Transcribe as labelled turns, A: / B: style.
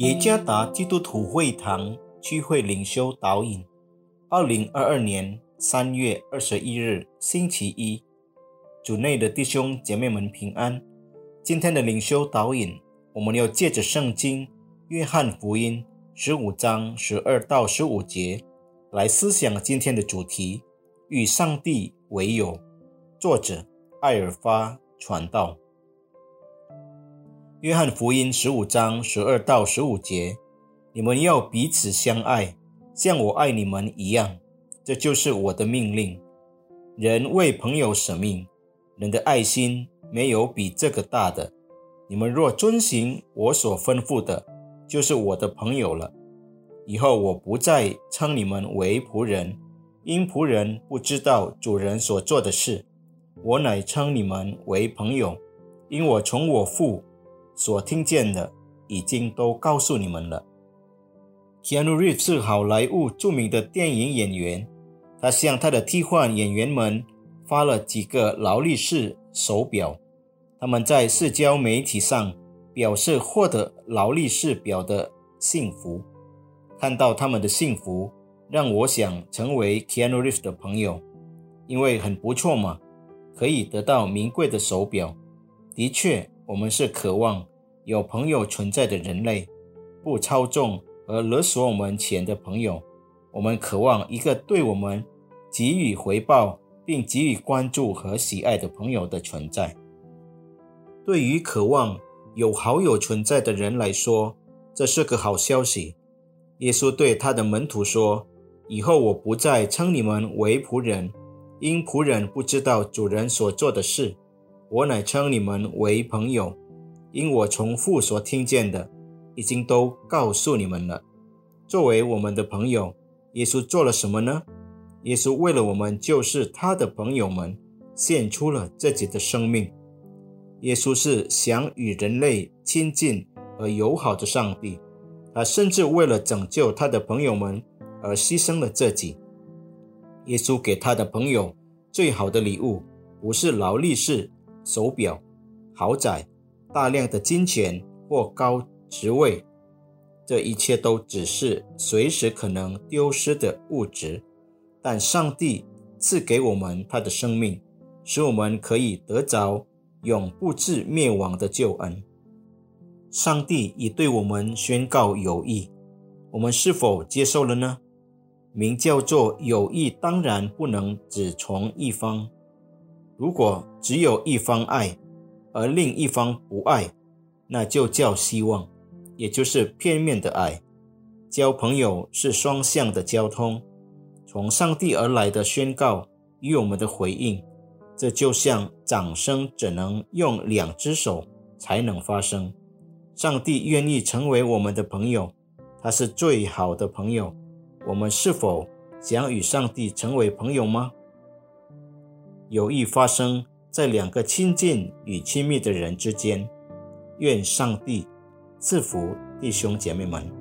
A: 耶加达基督徒会堂聚会领袖导引，二零二二年三月二十一日星期一，主内的弟兄姐妹们平安。今天的领袖导引，我们要借着圣经约翰福音十五章十二到十五节来思想今天的主题：与上帝为友。作者艾尔发传道。约翰福音十五章十二到十五节，你们要彼此相爱，像我爱你们一样。这就是我的命令。人为朋友舍命，人的爱心没有比这个大的。你们若遵行我所吩咐的，就是我的朋友了。以后我不再称你们为仆人，因仆人不知道主人所做的事。我乃称你们为朋友，因我从我父。所听见的已经都告诉你们了。Keanu Reeves 是好莱坞著名的电影演员，他向他的替换演员们发了几个劳力士手表。他们在社交媒体上表示获得劳力士表的幸福。看到他们的幸福，让我想成为 Keanu Reeves 的朋友，因为很不错嘛，可以得到名贵的手表。的确，我们是渴望。有朋友存在的人类，不操纵和勒索我们钱的朋友，我们渴望一个对我们给予回报并给予关注和喜爱的朋友的存在。对于渴望有好友存在的人来说，这是个好消息。耶稣对他的门徒说：“以后我不再称你们为仆人，因仆人不知道主人所做的事；我乃称你们为朋友。”因我从父所听见的，已经都告诉你们了。作为我们的朋友，耶稣做了什么呢？耶稣为了我们，就是他的朋友们，献出了自己的生命。耶稣是想与人类亲近而友好的上帝，他甚至为了拯救他的朋友们而牺牲了自己。耶稣给他的朋友最好的礼物，不是劳力士、手表、豪宅。大量的金钱或高职位，这一切都只是随时可能丢失的物质。但上帝赐给我们他的生命，使我们可以得着永不至灭亡的救恩。上帝已对我们宣告友谊，我们是否接受了呢？名叫做友谊，当然不能只从一方。如果只有一方爱，而另一方不爱，那就叫希望，也就是片面的爱。交朋友是双向的交通，从上帝而来的宣告与我们的回应，这就像掌声只能用两只手才能发生。上帝愿意成为我们的朋友，他是最好的朋友。我们是否想与上帝成为朋友吗？有意发生。在两个亲近与亲密的人之间，愿上帝赐福弟兄姐妹们。